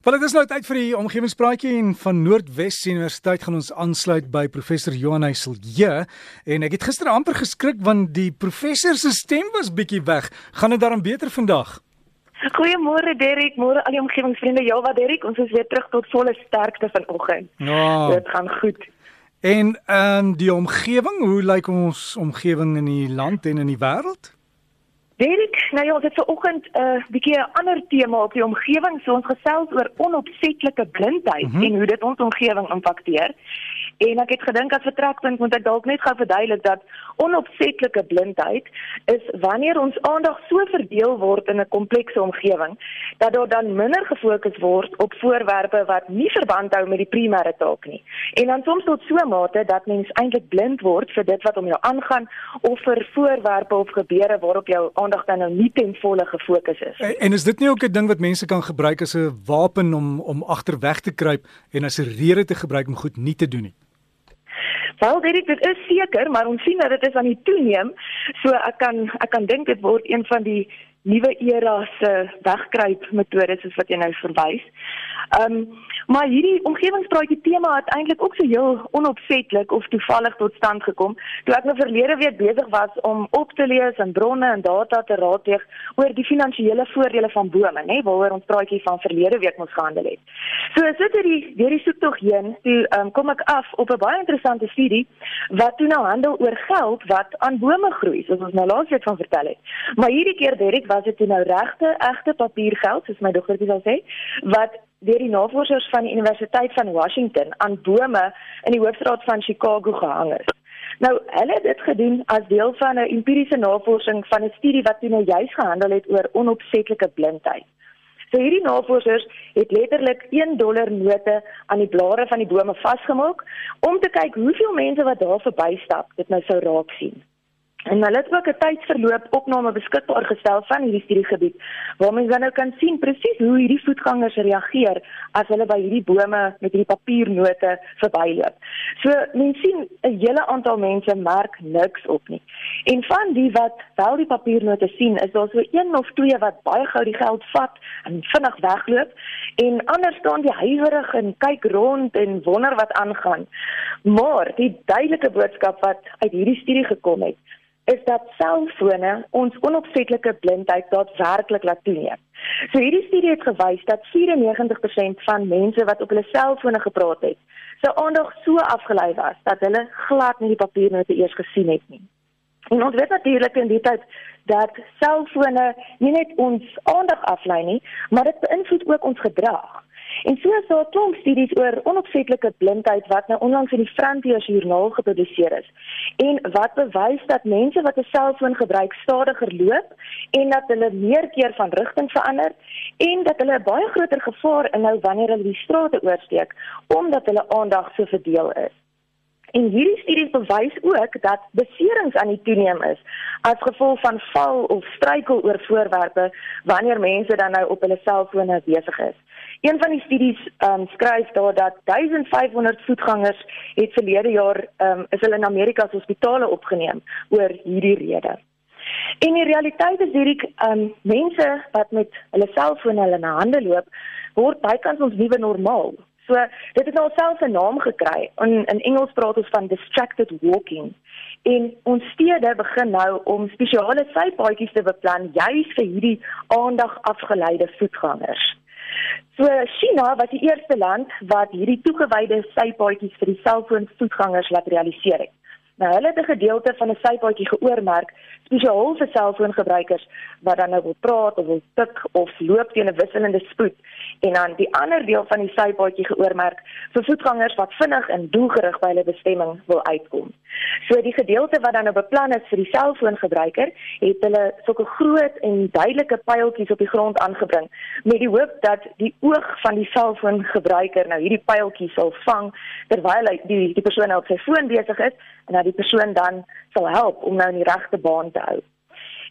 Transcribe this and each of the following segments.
Wel dit is nou tyd vir die omgewingspraatjie en van Noordwes Universiteit gaan ons aansluit by professor Johan Heiselje en ek het gister amper geskrik want die professor se stem was bietjie weg. Gaan dit daarom beter vandag? Goeiemôre Derek, môre al die omgewingsvriende. Ja, wat Derek, ons is weer terug tot volle sterkte vanoggend. Ja. Dit gaan goed. En ehm um, die omgewing, hoe lyk ons omgewing in die land en in die wêreld? Derek, nou ja, dit is vanoggend 'n uh, bietjie 'n ander tema op die omgewing. So ons gesels oor onopsetlike blindheid mm -hmm. en hoe dit ons omgewing impakteer. En ek het gedink as vertrekpunt moet ek dalk net gou verduidelik dat onopsetlike blindheid is wanneer ons aandag so verdeel word in 'n komplekse omgewing dat daar dan minder gefokus word op voorwerpe wat nie verband hou met die primêre taak nie. En dan soms tot so 'n mate dat mens eintlik blind word vir dit wat om jou aangaan of vir voorwerpe of gebeure waarop jou aandag dan nou nie ten volle gefokus is. En, en is dit nie ook 'n ding wat mense kan gebruik as 'n wapen om om agterweg te kruip en as 'n rede te gebruik om goed nie te doen nie? Wel, dit dit is seker, maar ons sien dat dit is aan die toeneem. So ek kan ek kan dink dit word een van die nuwe era se wegkruip metodes soos wat jy nou verwys. Ehm um, maar hierdie omgewingspraatjie tema het eintlik ook so heel onopsetlik of toevallig tot stand gekom toe ek nou verlede week besig was om op te lees en bronne en data te raadpleeg oor die finansiële voordele van bome, nê, waaroor ons praatjie van verlede week mos gehandel het. So as dit hierdie deur die soektog heen, toe um, kom ek af op 'n baie interessante studie wat toe nou handel oor geld wat aan bome groei, soos ons nou laasweek van vertel het. Maar hierdie keer Derek was dit nou regte egte papiergeld, soos my dogtertjie sal sê, wat deur die navorsers van die Universiteit van Washington aan bome in die hoofstraat van Chicago gehang is. Nou, hulle het dit gedoen as deel van 'n empiriese navorsing van 'n studie wat toe nou juis gehandel het oor onopsetlike blindheid. So hierdie navorsers het letterlik 1 dollar note aan die blare van die bome vasgemaak om te kyk hoeveel mense wat daar verbystap dit nou sou raak sien. En hulle het ook 'n tydsverloop opname beskikbaar gestel van hierdie studiegebied waar mense dan nou kan sien presies hoe hierdie voetgangers reageer as hulle by hierdie bome met hierdie papiernote verbyloop. So mense sien 'n hele aantal mense merk niks op nie. En van die wat wel die papiernote sien, is daar so een of twee wat baie gou die geld vat en vinnig wegloop en ander staan die huiwerig en kyk rond en wonder wat aangaan. Maar die duidelike boodskap wat uit hierdie studie gekom het, is dat selfone ons onopsetlike blindheid daadwerklik laat toeneem. So hierdie studie het gewys dat 94% van mense wat op hulle selfone gepraat het, se aandag so afgelei was dat hulle glad nie die papiernote eers gesien het nie. En ons weet natuurlik in die tyd dat selfone nie net ons aandag aflei nie, maar dit beïnvloed ook ons gedrag. En so is daar 'n klomp studies oor onopsetlike blindheid wat nou onlangs in die Frontiers joernaal gepubliseer is. En wat bewys dat mense wat 'n selfoon gebruik stadiger loop en dat hulle meer keer van rigting verander en dat hulle 'n baie groter gevaar inhou wanneer hulle die strate oorsteek omdat hulle aandag so verdeel is. En hierdie studies bewys ook dat beserings aan die toeneem is as gevolg van val of struikel oor voorwerpe wanneer mense dan nou op hulle selfone besig is. Een van die studies um, skryf daar dat 1500 voetgangers het verlede jaar um, is hulle in Amerika se hospitale opgeneem oor hierdie rede. En die realiteit is hierdie um, mense wat met hulle selfone hulle na hande loop, word bykans ons nuwe normaal. So dit het nou selfs 'n naam gekry. In in Engels praat ons van distracted walking. En ons stede begin nou om spesiale sypaadjies te beplan juis vir hierdie aandag afgeleide voetgangers. So China was die eerste land wat hierdie toegewyde sypaadjies vir die selfoonvoetgangers laat realiseer het. Nou hulle het 'n gedeelte van 'n sypaadjie geoormerk spesiaal vir selfoongebruikers wat dan nou wil praat of wil tik of loop teen 'n wisselende spoed en dan die ander deel van die sypaadjie geoormerk vir voetgangers wat vinnig en doelgerig by hulle bestemming wil uitkom. So die gedeelte wat dan nou beplan is vir die selfoongebruiker, het hulle sulke groot en duidelike pyltjies op die grond aangebring met die hoop dat die oog van die selfoongebruiker nou hierdie pyltjies sal vang terwyl hy die die persoon op sy foon besig is en dat die persoon dan sal help om nou in die regte baan te hou.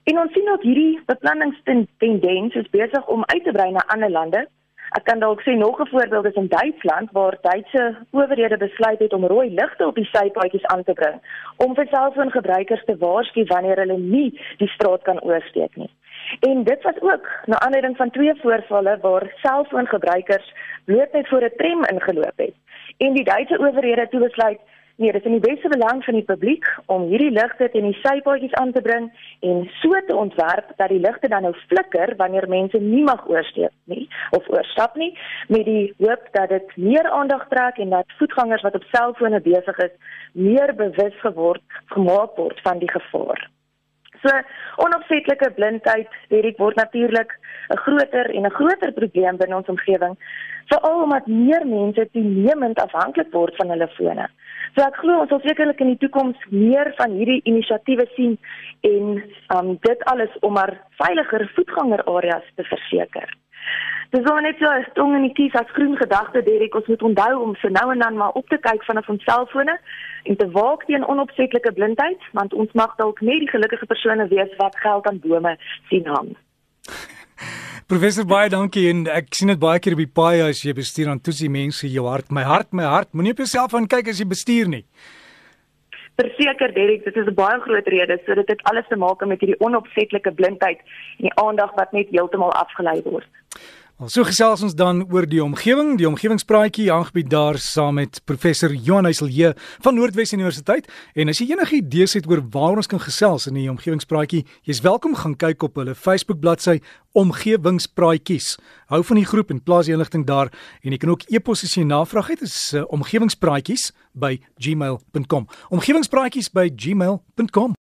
En ons sien ook hierdie beplanningstendens is besig om uit te brei na ander lande Ek kan dalk sê nog 'n voorbeeld is in Duitsland waar Duitse owerhede besluit het om rooi ligte op die sypaadjies aan te bring om vir selfoongebruikers te waarsku wanneer hulle nie die straat kan oorsteek nie. En dit was ook na aanleiding van twee voorvalle waar selfoongebruikers bloot net voor 'n tram ingeloop het. En die Duitse owerhede het besluit Nee, dit is in die beste belang van die publiek om hierdie ligte teen die sypaadjies aan te bring en so te ontwerp dat die ligte dan nou flikker wanneer mense nie mag oorsteek nie of oorstap nie met die hoop dat dit meer aandag trek en dat voetgangers wat op selfone besig is meer bewus geword gemaak word van die gevaar. So onopsetlike blindheid, dit word natuurlik 'n groter en 'n groter probleem binne ons omgewing, veral omdat meer mense toenemend afhanklik word van hulle fone. So ek glo ons sal sekerlik in die toekoms meer van hierdie inisiatiewe sien en um dit alles om maar veiliger voetgangerareas te verseker. Dis so net so 'n stong in die kies as groen gedagte Derek ons moet onthou om se nou en dan maar op te kyk vanaf ons selfone en te waak teen onopsetlike blindheid want ons mag dalk net die gelukkige persone wees wat geld aan bome sien hang. Professor baie dankie en ek sien dit baie keer op die paai as jy bestuur dan toets die mense jou hart my hart my hart moenie op jouself aan kyk as jy bestuur nie. Verseker Derek dit is 'n baie groot rede sodat dit alles te maak met hierdie onopsetlike blindheid en die aandag wat net heeltemal afgelei word. Al so gesels ons dan oor die omgewing, die omgewingspraatjie aangebied daar saam met professor Johan Heiselje van Noordwes Universiteit. En as jy enige idees het oor waar ons kan gesels in die omgewingspraatjie, jy's welkom gaan kyk op hulle Facebook bladsy Omgewingspraatjies. Hou van die groep en plaas die inligting daar en jy kan ook e-pos as jy navraag het, is uh, omgewingspraatjies by gmail.com. Omgewingspraatjies by gmail.com.